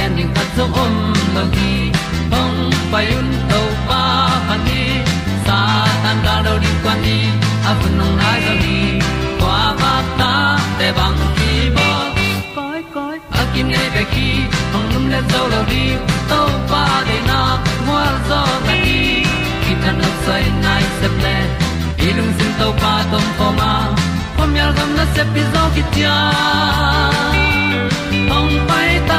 gen ding khat zo om lo gi hong pai un to pa pa ni sa tan da do di kwan ni a bu nong nai zo ni kwa ba ta te bang ki bo koi koi a kim nei be ki hong lum le zo lo di to pa de na mo zo ta ni ki tan no sai nai se ple ilung sin to pa tom pa ma. Pom yal gam na se pi zo ki tia hong pai ta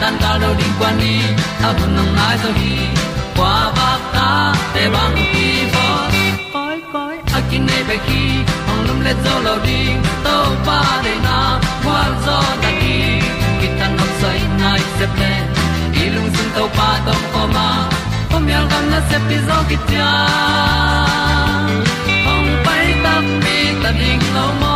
tan cao đâu đi qua đi ta à vẫn nằm lại rồi đi. Qua bạc ta để băng đi vô cõi cõi à akin này về khi hồng lum lên dấu lâu đi. Tàu pa để na, qua gió ta đi. Khi ta nằm say nay sẽ lên đi lung tung tàu pa tàu coma hôm nay gần là sẽ đi gió kia hồng bay ta đi ta đi lâu mơ.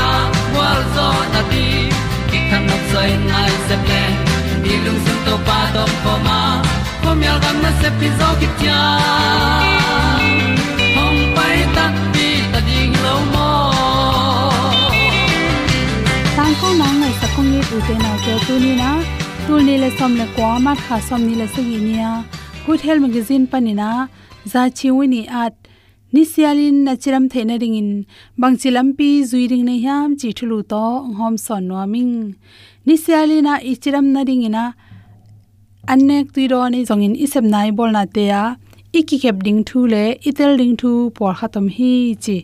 zo na ti ki kan nok sai nai se ple ni lung sun to pa to pa ma. Pom yal gam na se pi zo ki tia hom pai ta ti ta ding lo mo tang ko nang ngai sa kong ni u te na ke tu ni na. Tu ni le som le kwa ma kha som ni le se gi ni ya good health magazine panina za chi wi ni at ni sialin na chiram theina ringin bangchilam pi zui ring nei hiam chi thulu to hom son no ming ni sialina i chiram na ringina annek tuiro ni zongin isem nai bol na te ya iki khep ding thu le itel ding thu por khatam hi chi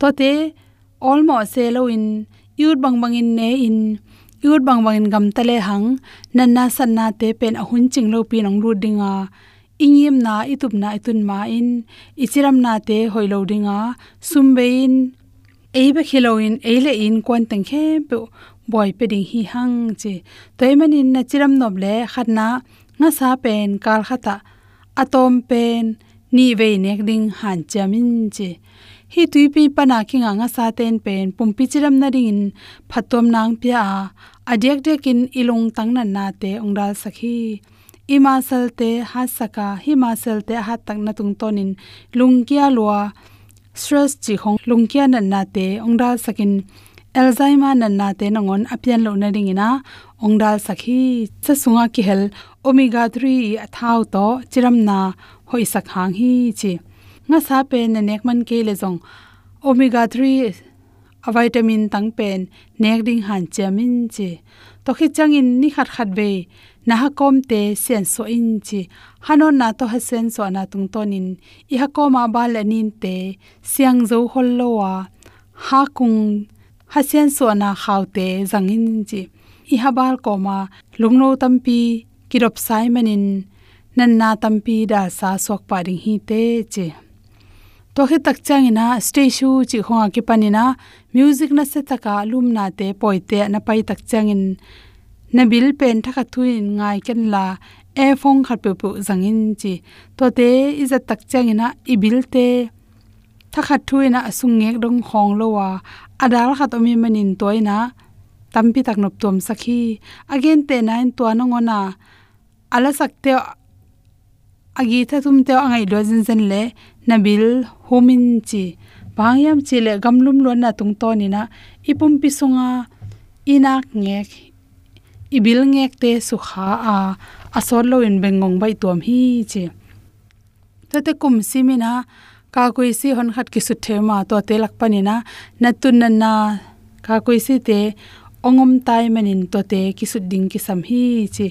to te almo se lo in yut bang bang in ne in yut bang bang in gam tale hang nanna sanna te pen ahun ching lo pi nong ru dinga ingiem na, itup na, itun ma in. Ichiram na te, hoilo dinga. Sumbe in. Eibe khiloin eile in, kwan tang khe pe, boy pe ding hi hang che. Toimanin na chiram noble khatna nga sa pen, kal khata. Atom pen, ni ve nek ding, han chamin che. Hi tui pi pana kinga nga sa ten pen pumpi chiram na ring in phatom nang pya. Adek dek in ilong tang na na te, ongdal sakhi imasal te ha saka himasal te ha tak na tung tonin, lungkia lua, stress chi khong lungkia nan na te ongdal sakin, alzheimer nan na te nongon apian lo na ring ina ongdal sakhi cha sunga ki hel omega 3 athau to, chiram na, hoi sakhang hi chi. Nga sa pe na nek man ke le jong omega 3 a vitamin tang pen nek ding han chamin chi. To khi changin ni khat khat be na ha kom te sen so in chi. Hanon na to ha sen so na tung tonin i ha koma ba le nin te siang zo hol lo wa. Ha kung ha sen so na khaw te zangin chi. I ha bal ko tam pi ki rop sai manin nan na tampi da sa sok pa ding hi te chi. To he tak chang ina stage chi khonga ki panina music na se taka lum na te poite na pai tak chang in na bil pen thaka thuin ngai ken la e phong khat pe pu zangin chi. To te iza tak chang ina, i bil te. Thakha thuina asung ngek dong khong lo wa. Adal khat omi manin toina tampi tak nop tom sakhi again te nine to na ngona ala sakte agi tha tum te angai lo jin zen le nabil humin chi. Bangyam chi le gamlum lo na tung to ni na ipum pi sunga inak ngek ibil ngek te su kha a asol lo in bengong bai tuam hi che to te kum simina ka koi si hon khat ki su the ma to te lak panina na. Tun na na, ka koi si te ongom tai manin to te ki su ding ki sam hi chi.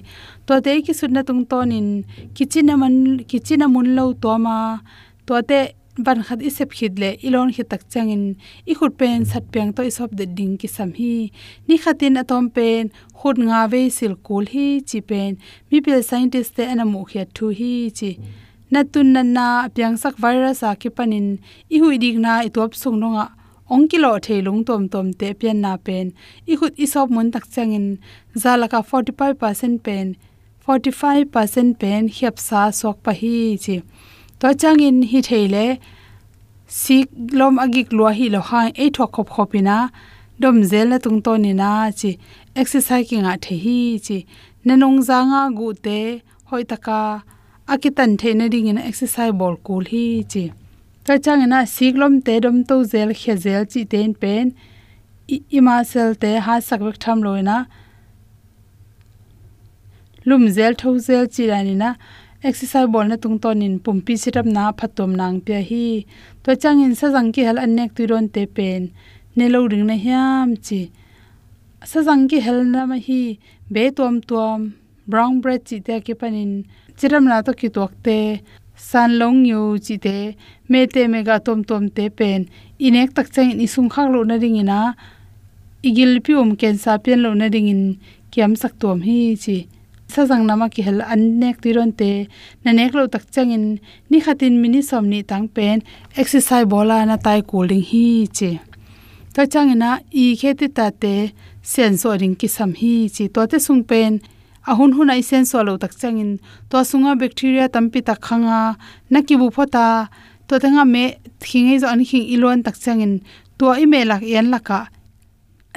To te ki su na tung tonin kichina man kichina mun lo to ma to te ban khat isep khit le ilon hi tak changin. I khut pen sat peng to isop de ding ki sam hi. Ni khatin atom pen. Khut nga ve sil kul hi chi pen. Mi pel scientist te anamu khia thu hi chi. Na tun na na piang sak virus a ki panin. I hui dik na i top sung no nga ong kilo thailung tom tom te pian na pen. I khut i sop mun tak changin. Zalaka 45% pen. 45% pen hiap sa sok pa hi chi to changin hi theile, sik lom agik lua hi lo ha e thok khop khopina, dom zel na tung to ni na chi exercise ki nga the hi, chi nanong zanga gu te, hoi taka akitan theina ding in exercise bol kul hi, chi ta changena siklom te, dom to zel khe zel, chi ten pen ima sel te, ha sakwek tham loina lum zel thau zel, chi rani na exercise bol na tung ton in pumpi sitam na phatom nang pe hi. To chang in sa jang ki hal anek tu ron te pen. Ne lo ring na hiam chi. Sa jang ki hel na ma hi. Be tom tom brown bread chi te ki panin chiram na to ki tok te. San long yu chi te. Me te me ga tom tom te pen. Inek tak chang in sung khak lo na ring ina. Igil pi ken sa pen lo na ring in kiam sak tom hi chi sajang nama ki hel an nek tiron te. Na nek lo tak changin ni khatin mini som ni tang pen exercise bola na tai cooling hi che ta changina i kheti ta te sensor ring ki sam hi chi. To te sung pen, ahun hun ai sensor lo tak changin to sunga bacteria tampi ta khanga, na ki bu phota. To nga me thingai zo an khing ilon tak changin to i me lak yan laka.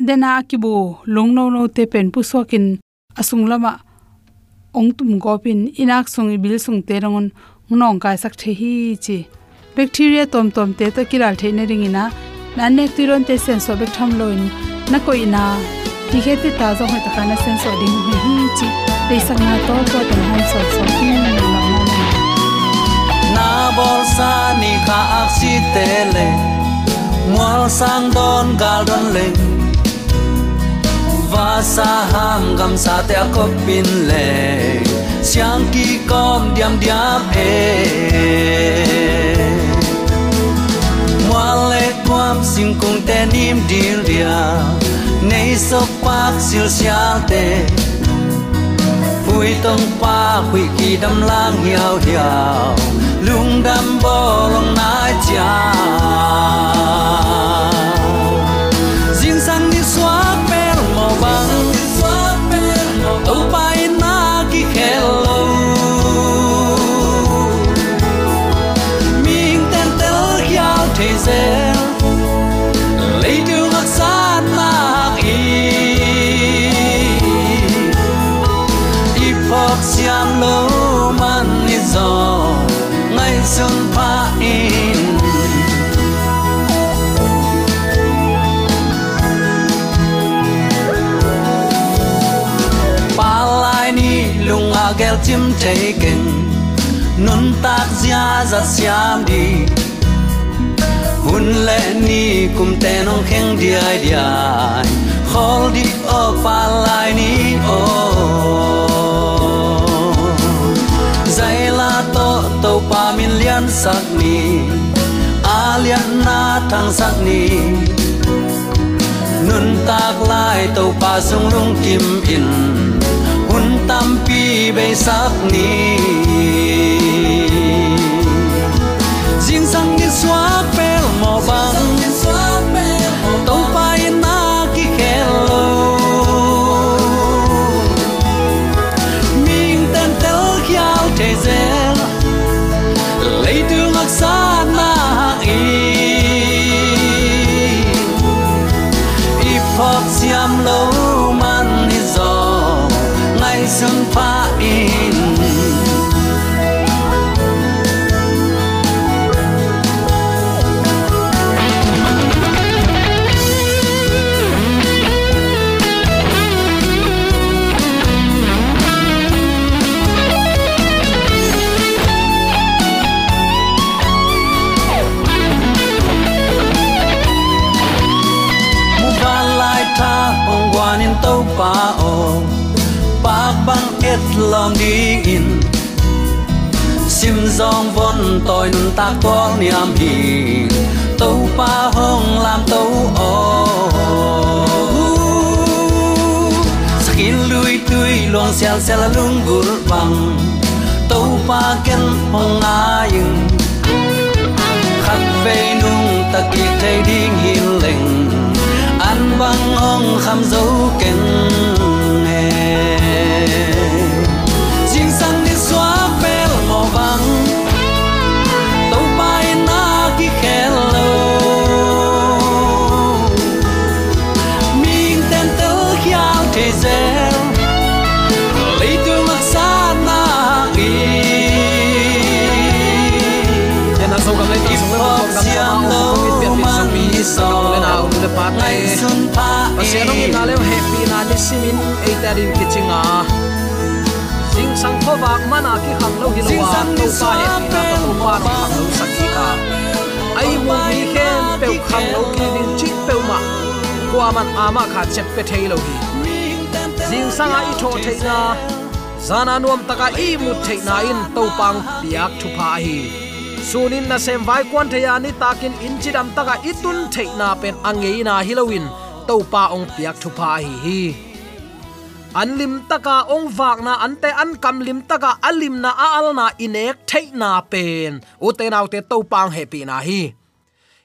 Dena ki bu long no no te pen pu sokin asung lama ong tum gopin inak sung i bil sung te rongon nong kai sak the hi chi. Bacteria tom tom te to kiral the ne ring ina. Nan nek tiron te sen so bek tham loin. Na ko ina. Ti he te ta zo ha ta kana sen so ding hi hi chi. Te sang na to to tan han so so ki na na na na bol sa ni kha ak si te le. Mual sang don gal don leng va sa ham gam sa te ko pin le. Siang ki kom diam diam e. Mua le kwam sim kung te nim dil dia. Nei so pak sil sia te. Hui tông pa hui ki đâm lang hiao hiao. Lung đâm bo long na cha sung pa in Palai ni lung agel tim taken Nun tak zia za siam di. Hun le ni kum te nong kheng di ai di ai Khol di o palai min ni a na thang sak ni nun tak lai tàu pa sung lung kim in, hun tam pi be sak ni lom quang niệm tâu pa hong làm tâu ô skin lui tui long sel sel lung gur bang tâu pa ken hong ayung khắc về nung ta kỳ thấy đi. Man ama kha chep pe thei lo hi. Sing sang a i tho thei na. Zana nuam taka i mu thei na in to pang piak thu pha hi. Sunin na sem vai kwan thaya ni takin inchidam taka itun thei na pen angei na hilowin to pa ong piak thu pa hi hi. An lim taka ong vak na ante an kam lim taka alim na al na inek thei na pen. U te nau te to pang happy na hi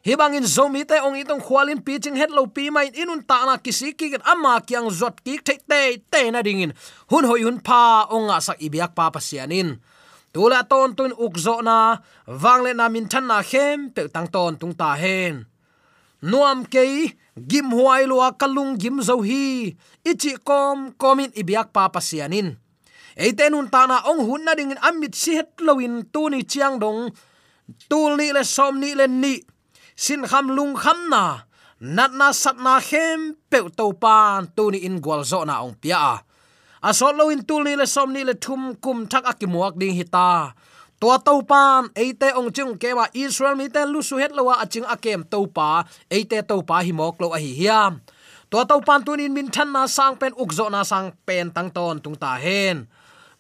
hibangin zomi te ong itong khwalin pitching het lo pi mai inun ta na kisi ki get ama kyang zot ki the te te na dingin hun hoi hun pa ong a sak ibyak pa pasianin tula ton tun ukzo na wangle na min than na khem, pe tang ton tung ta hen. Nuam ke gim huai lua kalung gim zo hi. Ichi kom komin ibyak pa pasianin eitenun tana ong hun na dingin amit si het loin tu ni chiang dong. Tul ni le som ni le ni sin kham lung kham na. Nat na sat na khem pe to pan tu ni in gwal zo na ong pia. A so lo in tul ni le som ni le thum kum thak akimuak ding hita tua to pan eite ong chung ke wa israel, mi te lu su het lawa aching akem to pa eite to pa hi mok lo a hi hiam. Tua to pan tunin min than na sang pen ukzo na sang pen tang ton tung ta hen.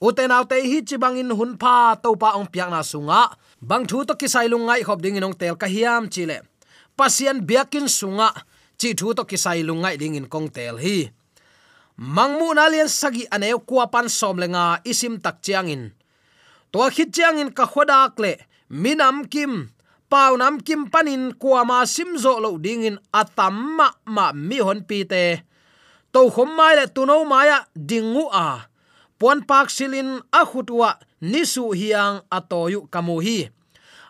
Uten autte hi chibang in hun pha to pa ong piak na sunga. Bang thu to kisai lungai khop ding inong tel ka hiam chile pasian biakin sunga, chi thu to kisai lungai ding in kong tel hi. Mangmu na lian sagi aneu kwa pan som lenga isim tak chiang in to khit chiang in ka khoda kle minam kim, pau nam kim panin kuama sim zo lo ding in atam ma ma mi hon pi te. To khom mai le tu no maya dingu a. Pon pak silin a khutwa nisu hiang atoyu kamu hi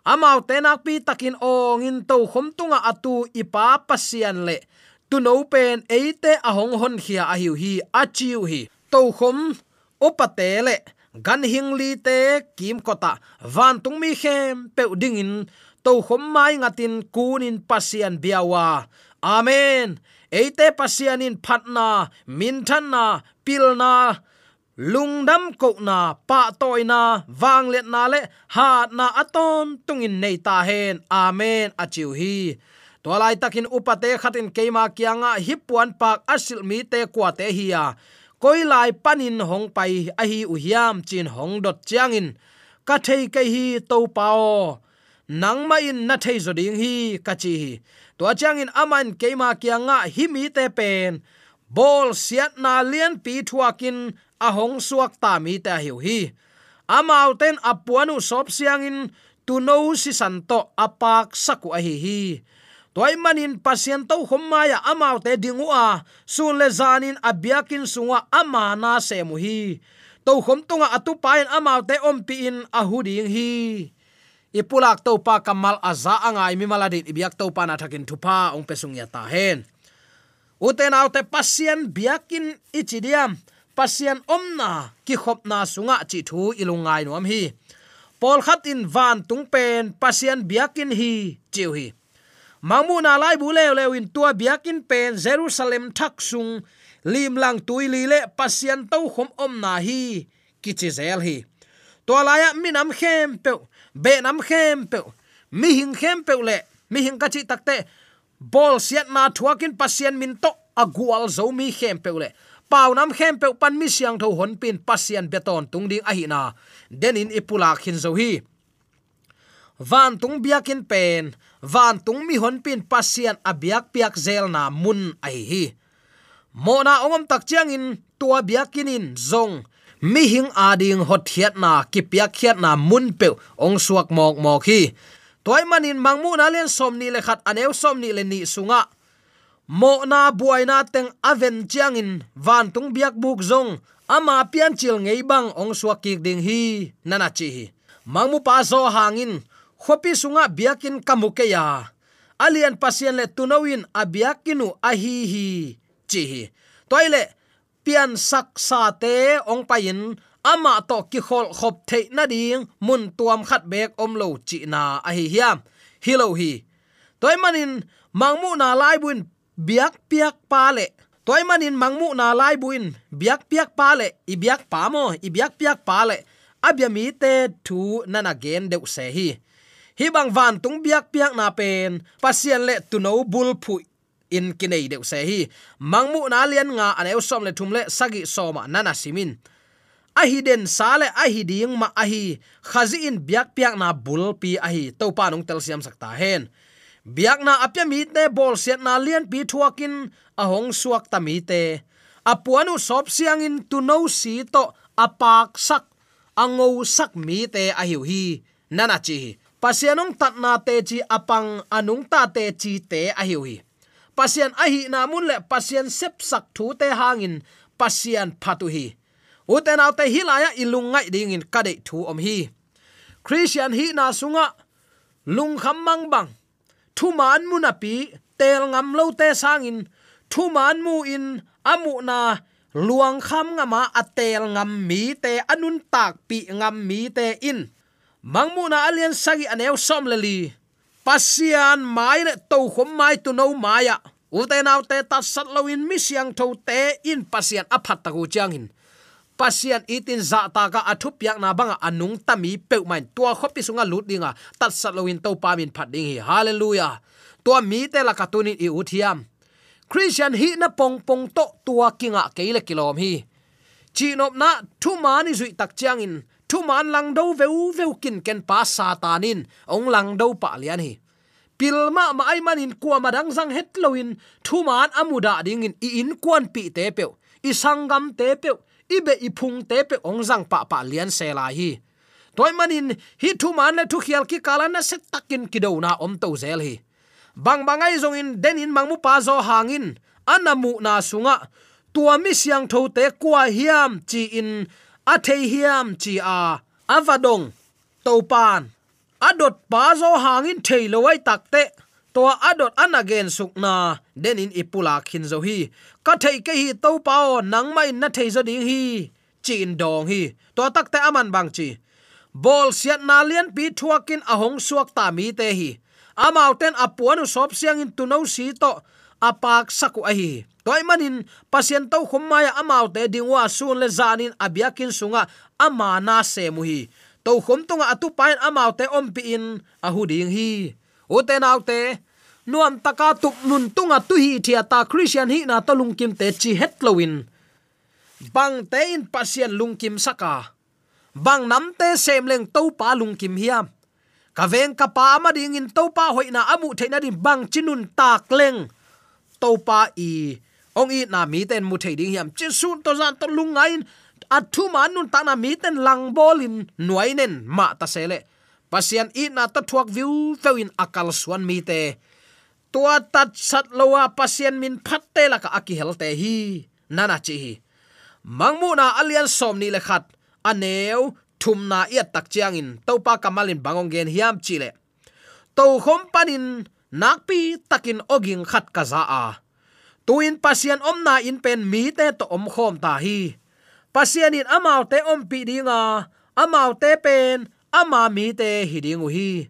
amau tenak pi takin ong in to khom tunga atu ipa pasian le. Tu no pen eite ahong hon khia a hiu hi a chiu hi. To khom opate le. Gan hing li te, kim kota. Van tung mi khem pe ding in to khom mai ngatin kunin pasian biawa. Amen. Eite pasianin phatna, min thanna, pilna lungdam ko na pa toy na wang let na le ha na aton tungin nei ta hen amen achiu hi. Tolai takin upate khatin keima kianga hipuan pak asil mi te kwate hiya koilai panin hong pai a hi u hiam, chin hong dot chiangin ka thei ke hi, to pao nang ma in na thei zo ding hi, ka chi to chiangin aman keima kianga hi mi te pen. Bol siat na lian pi thuakin ahong suak ta mi ta hiu hi. Amau ten apuanu sop siangin, tu no si santo apak saku a hi hi. Toy manin pasien to khomaya amau te dingu a sun le zanin abiakin sunga ama na se mu hi. To khom tunga atu pain amau te om pi in ahuding hi. Ipulak to pa kamal aza angai mi maladi ibyak to pa na thakin thupa, ong pesung ya ta hen. Uten autte pasien biakin ichidiam pasian omna ki khopna sunga chi thu ilungai nom hi. Pol khat in van tung pen pasian biakin hi, chiu hi. Mamu na lai bu le le in tua biakin pen, jerusalem thak sung, lim lang tui li le pasian to khom om na hi chi zel hi. To laya minam khem pe be nam khem pe mi hing khem pe le, mi hing ka chi takte bol siat na thuakin pasian min to agual zo mi khem pe le pau nam khem pe pan mi siang tho hon pin pasian beton tung ding a hi na, denin ipula khin zo hi. Van tung biakin pen, van tung mi hon pin pasian abiak piak zel na mun ai hi mo na ongom tak chiang in, tua biakin in zong, mi hing ading hot hiat na, ki piak hiat na mun pe ong suak mok mok hi. Toy manin mangmu na len som ni le khat anew som ni le ni sunga mo na buai na teng aven chiang in van tung biak buk zong. Ama pian chil ngei bang ong suak kik ding hi, nana chi hi. Mangmu pa zo hangin khopi sunga biakin kamuke ya. Alian pasien le tunawin abiakinu ahi hi chi hi. Toile pian sak sa te ong payin ama to ki khol khop the na ding, mun tuam khat bek om lo chi na ahi hiam. Hi lo hi. Toy manin mangmu na lai buin biak piak pale. Toy manin mangmu na lai buin. Biak piak pale. I biak pa mo. I biak piak pale. Abya mi te thu nana gen deu se hi. Hi bang van tung biak piak na pen. Pasien le tu no bul phu in kinai deu se hi. Mangmu na lian nga aneu som le thum le sagi soma nana simin. Ahiden den sale a ding ma ahi. Khazi in biak piak na bul pi ahi. Hi to pa nong tel siam sakta hen biak na apya mi te bol set na lian pi thuakin a hong suak ta mi te apuanu sop siang in tu no si to apak sak ango sak mi te a hiu hi. Nana chi, pasianong tat na te chi apang, anung ta te chi te a hiu hi. Pasian a hi na mun le pasian sep sak thu te hangin, pasian phatu hi. Uten autte hilaya ilungai ding in kade thu om hi. Christian hi na sunga, lung kham mang bang thu man mu na pi tel ngam lo te sangin thu man mu in, amu na, luang kham ngama atel ngam mi te anun tak pi ngam mi te in. Mangmu na alian sagi aneu som leli pasian mai le to khom mai tu no maya ute naw te ta sat lo in mi siang tho te in pasian aphat ta gu chang in pasian itin za ta ka athup yak na banga anung tami peu main. Tua khopi sunga lut dinga. Tat sat loin to pa min phat ding hi. Hallelujah. Tua mi te la katunin i uthiam christian hi na pong pong to tua kinga keile kilom hi. Chinop na thu mani zui tak chiang in. Thu man lang do veu veu kin ken pa satanin ong lang do pa lian hi. Pilma ma ai manin kwa madang zang het loin thu man amuda ding in. I in kwan pi te pe i sangam te pe ibe ipung te pe ong zang pa pa lian se la hi. Toy manin, hi thu man le thu khial ki kala na takin ki na om to zel hi. Bang bangai zong in, den in mangmu pa zo hangin anamu na sunga tua mi siang tho te kwa hiam chi in, a thei hiam chi a. Avadong topan adot pa zo hangin thei lowai takte to adot anagen sukna denin ipula khin zo hi. Ka thei ke hi to pao, nang mai na thei zo ding hi. Chin dong hi. To takte aman bang chi. Bol siat na lian pi thuakin ahong suak ta mi te hi. Amauten apuanu sop siang in tuno si to apak saku ahi hi. Toy manin, pasien to khumaya amau te dingwa sun le zanin abyakin sunga ama na se mu hi. To khum tunga atu pain amau te ompi in ahuding hi o te nau te nuam taka tup nun tunga tu hi thia ta christian hi na to lungkim te chi het lowin. Bang te in pasien lungkim saka. Bang nam te sem leng to pa lungkim hiam ka veng ka pa ma ding in to pa hoina amu theina din bang chinun tak leng. To pa i. Ong i na mi ten mu thei ding hiam. Chi sun to zan to lungain thu ma nun ta na mi ten lang bolin nuainen ma ta sele pasian i na ta thuak view in akal suan mi te. Tua tat sat lowa pasian min phatte la ka aki helte hi. Nana chi hi. Mangmu na alian som ni le khat. Aneu thum na ia tak chiang in. Topa kamalin bangong gen hiam chi le, to khom panin nakpi takin oging khat kaza a. Tuin pasian omna in pen mi te to om khom ta hi. Pasian in amau te om pi dinga amau te pen ama mi te hidingu hi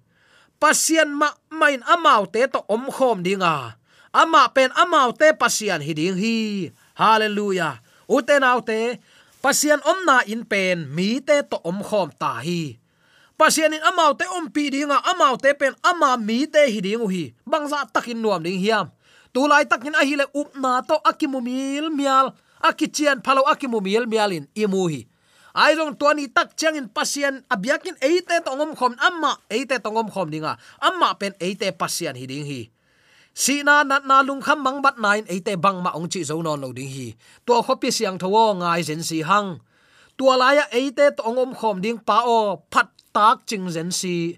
pasian ma, main amau te to om khom dinga. Ama pen amau te pasian hiding hi hallelujah. Uten autte pasian omna in pen mi te to om khom ta hi pasian in amau te om pi dinga amau te pen ama mi te hidingu hi bangza takin nuam ding hiam. Tu lai takin a hi le up na to akimumil mial. Akichian phalo akimumil mialin imuhi ai rong tuani tak chang in pasian. Abyakin eite tongom khom, amma eite tongom khom dinga. Amma pen eite pasian hi ding hi. Si na na na lung kham mang bat nine eite bang ma ong chi zo non lo ding hi. To khopi siang thawo ngai zen si hang. Tua la ya eite tongom khom ding pa o, phat tak ching zen si.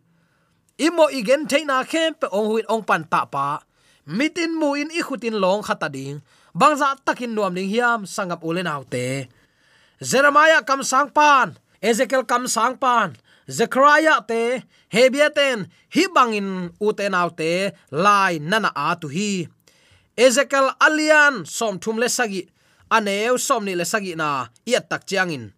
Imo igen theina khem pe ong huin ong pan ta pa. Mitin mu in i khutin long khata ding. Bangza takin nuam ding hiam, sangap ulen autte jeremiah kam sang pan, ezekiel kam sang pan, zechariah te hebiaten hi bangin uten autte lai nana a tu hi. Ezekiel alian som thum le sagi, aneu som ni le sagi na, Iat tak chiangin.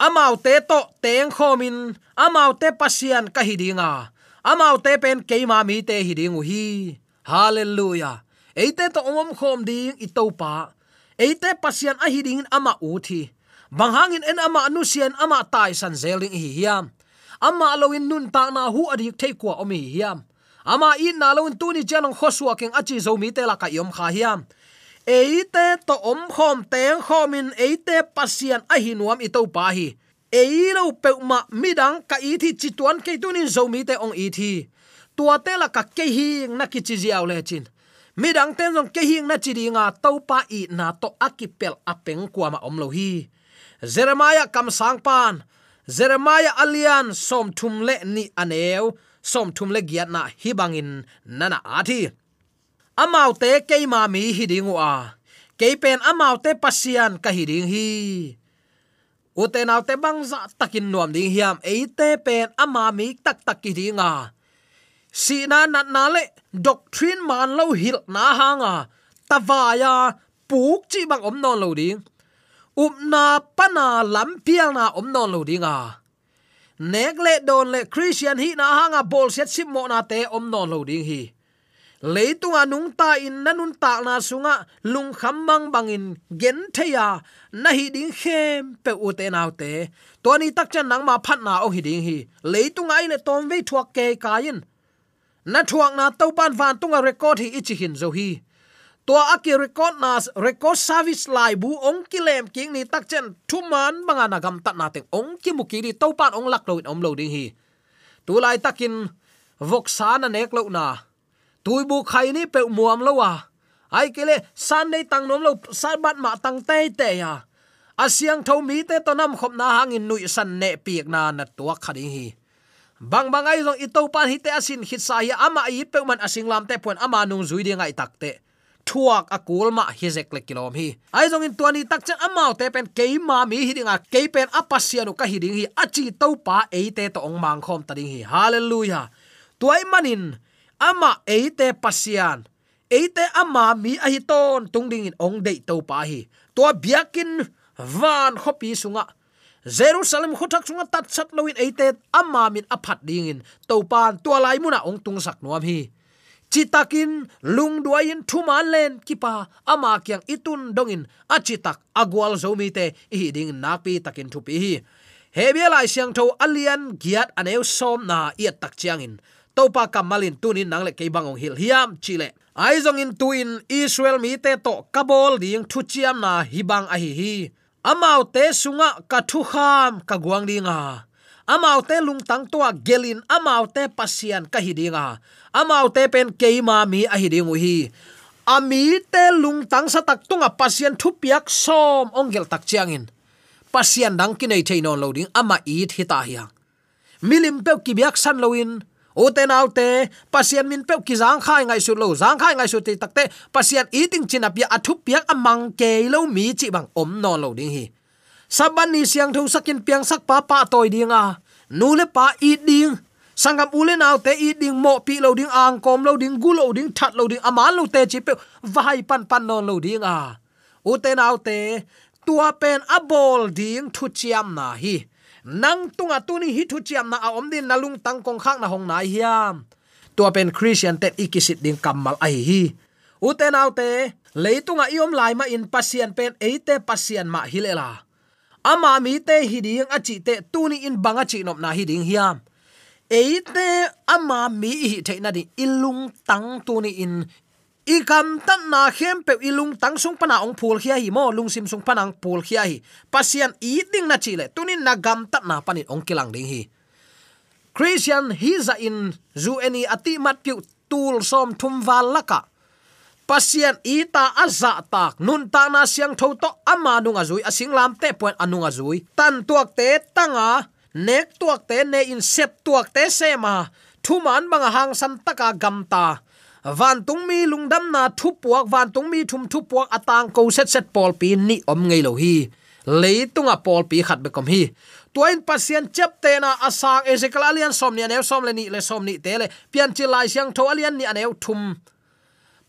Amau te to teng khomin, amau te pasian ka hidinga, amau te pen keima mi te hidingu hi. Hallelujah. Eite to omom khom ding itopa eite pasian a hiding ama uthi thi banghangin en ama nu sian ama tai san zeling hi hiam. Ama loin nun ta na hu adik thei kwa omi hiam. Ama in na loin tu ni janong khosua keng achi zo mi te la ka yom kha hiam. Eite to om khom teng khomin, eite pasian a hinuam i to pa hi. Eiro pe ma midang ka i thi chituan ke tunin zo mi te ong i thi. Tua te la ka ke hi na ki chi jiaw le chin. Midang ten jong ke hi na chi ri nga to pa i na to akipel apeng kwa ma om lo hi jeremiah kam sang pan. Jeremiah alian som thum le ni aneu, som thum le giat na hi bangin nana athi. Amau te keima mi hidingu a keipen amau te pasian ka hiding hi. Uten au te bangza takin nuam ding hiam eite pen ama mi tak tak ki dinga si na na na le, doctrine man lo hil na hanga. Tawaya puk chi bang om non lo ding upna pana lampial na om non lo dinga. Nek le don le christian hi na hanga bol set sim mo na te om non lo ding hi. Leitunga nung ta in nanun ta na sunga, lung khambang bangin gen theya na hi ding khem pe u te nau te. To ni tak chan nang ma phat na o hi ding hi. Leitunga ile tom ve thuak ke kain na thuak na to pan van tunga record hi ichi hin zo hi tua aki record nas record service lai bu ong kilem king ni tak chen thuman banga na gam tat na te ong ki mu ki ri to pan ong lak lo om lo ding hi. Tu lai takin vok sa na nek lo na. Tui bu khai ni pe muam lo wa. Ai kele san nei tang nom lo, san bat ma tang te te ya. Asiang tho mi te to nam khop na hangin nui san ne piek na na tua khading hi. Bang bang ai zong ito pan hi te asin hit sa hi ama i pe man asing lam te pon ama nung zui ding ai tak te thuak akul ma hizek le kilom hi ai zong in tuani tak chen amau te pen ke ma mi hi dinga ke pen apasianu ka hi ding hi achi to pa e te to ong mang khom ta ding hi. Hallelujah. Tuai manin ama eite pasian. Eite ama mi a hi ton, tung ding in ong dei to pa hi. To biakin van khopi sunga. Jerusalem khothak sunga tat sat loin eite ama min aphat ding in. To pan to lai muna ong tung sak nuam hi chitakin lung duain thuma len kipa ama kyang itun dongin achitak agwal zomi te hi ding nakpi takin thupi hi. Hebia lai siang tho alian giat aneu som na iat tak chiangin. Topa kamalin tunin nangle keibangong hil hiam chile. Aizong in tuin israel mi te to kabol ding thu chiam na hibang a hi hi. Amau te sunga ka thu kham ka guang dinga amau te lung tang tua gelin amau te pasian ka hidinga. Amau te pen keima mi a hidingu hi. Ami te lung tang sa tak tunga pasian thupiak som ongel tak chiangin. Pasian dang kinai thainon loading, ama it hita hiang milim pe ki biak san loin. O te nau te, pasian min pe ki jang khai ngai su lo jang khai ngai su te takte pasian eating chinapia athu piak amang ke lo mi chi bang om no loading hi saban ni siang thu sakin piang sak pa pa toy dinga nu le pa i ding. Sangam ule naw te i ding, mo pi lo ding, ang kom lo ding, gu lo ding, that lo ding, ama lo te chi pe, vai pan pan non lo ding a. U te naw te, tua pen abol ding, thu chiam na hi. Nang tunga tuni hi thu chiam na a om din nalung tang kong khak na hong nai hiam. Tua pen christian te ikisit ding kamal ai hi. Uten te leitunga iom lai ma in pasian pen eite pasian ma hilela ama mi te hiding achi te tuni in banga chi nop na hiding hiam. Eite ama mi hi the na di ilung tang tuni in. I kam tan na khem pe ilung tang sung pana ong phul khia hi mo, lung sim sung panang phul khia hi. Pasian i ding na chile tunin na gam tat na panit ong kilang ding hi. Christian hi za in zu any ati mat piu tul som thum wal laka pasian ita aza tak. Nun ta na siang tho to ama nunga zui. Asing lam te point anunga zui. Tan tuak te tanga, nek tuak te, ne in sep tuak te sema thuman banga hang san taka gamta van tung mi lungdam na thu puak, van tung mi thum thu puak atang ko set set pol pi ni om ngei lo hi. Leitunga pol pi khat be kom hi. Tuain pasien chep te na asang ezekiel alian som ni anew som le ni le, som ni te le. Pian chi lai siang tho alian ni anew thum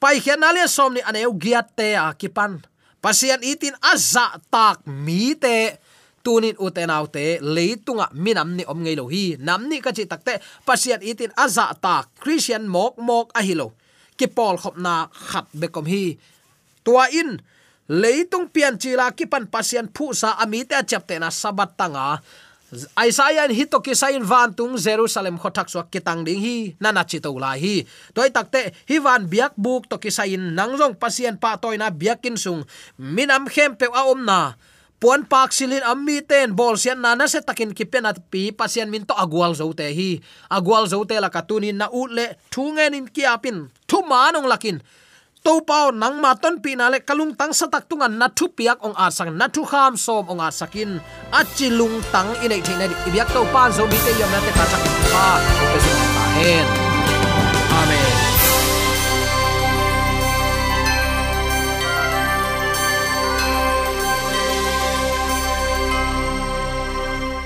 pai khian alian som ni anew giat te a kipan pasien itin azza tak mi te. Tunin utenaw te leitunga minam ni om ngei lo hi. Nam ni ka chi takte pasien itin azza tak christian mok mok a hilo ki pol khop na khat be kom hi. Tua in, leitung pian chila ki pan pasien phu sa ami te chapte na sabat tanga. Isaiah hi to kisain van tung Jerusalem khothak so kitang ding hi, nana chi to lai hi. Toy takte hi van biak buk to kisain nangrong nangjong pasien pa toy na biakin sung. Minam khem pe a om na. Puan pak silin ammi ten, bol sian nana se takin kipen at pi, pasien min to agwal zo te hi. Agwal zo te la katunin na utle thungen in kiapin thu manong lakin to pao nang ma ton pi na le kalung tang sa tak tunga na thu piak ong asang sang na thu kham som ong a sakin lung tang inai thina di ibyak to pa zo bi te yom na te ka chak pa. O pe zo ta hen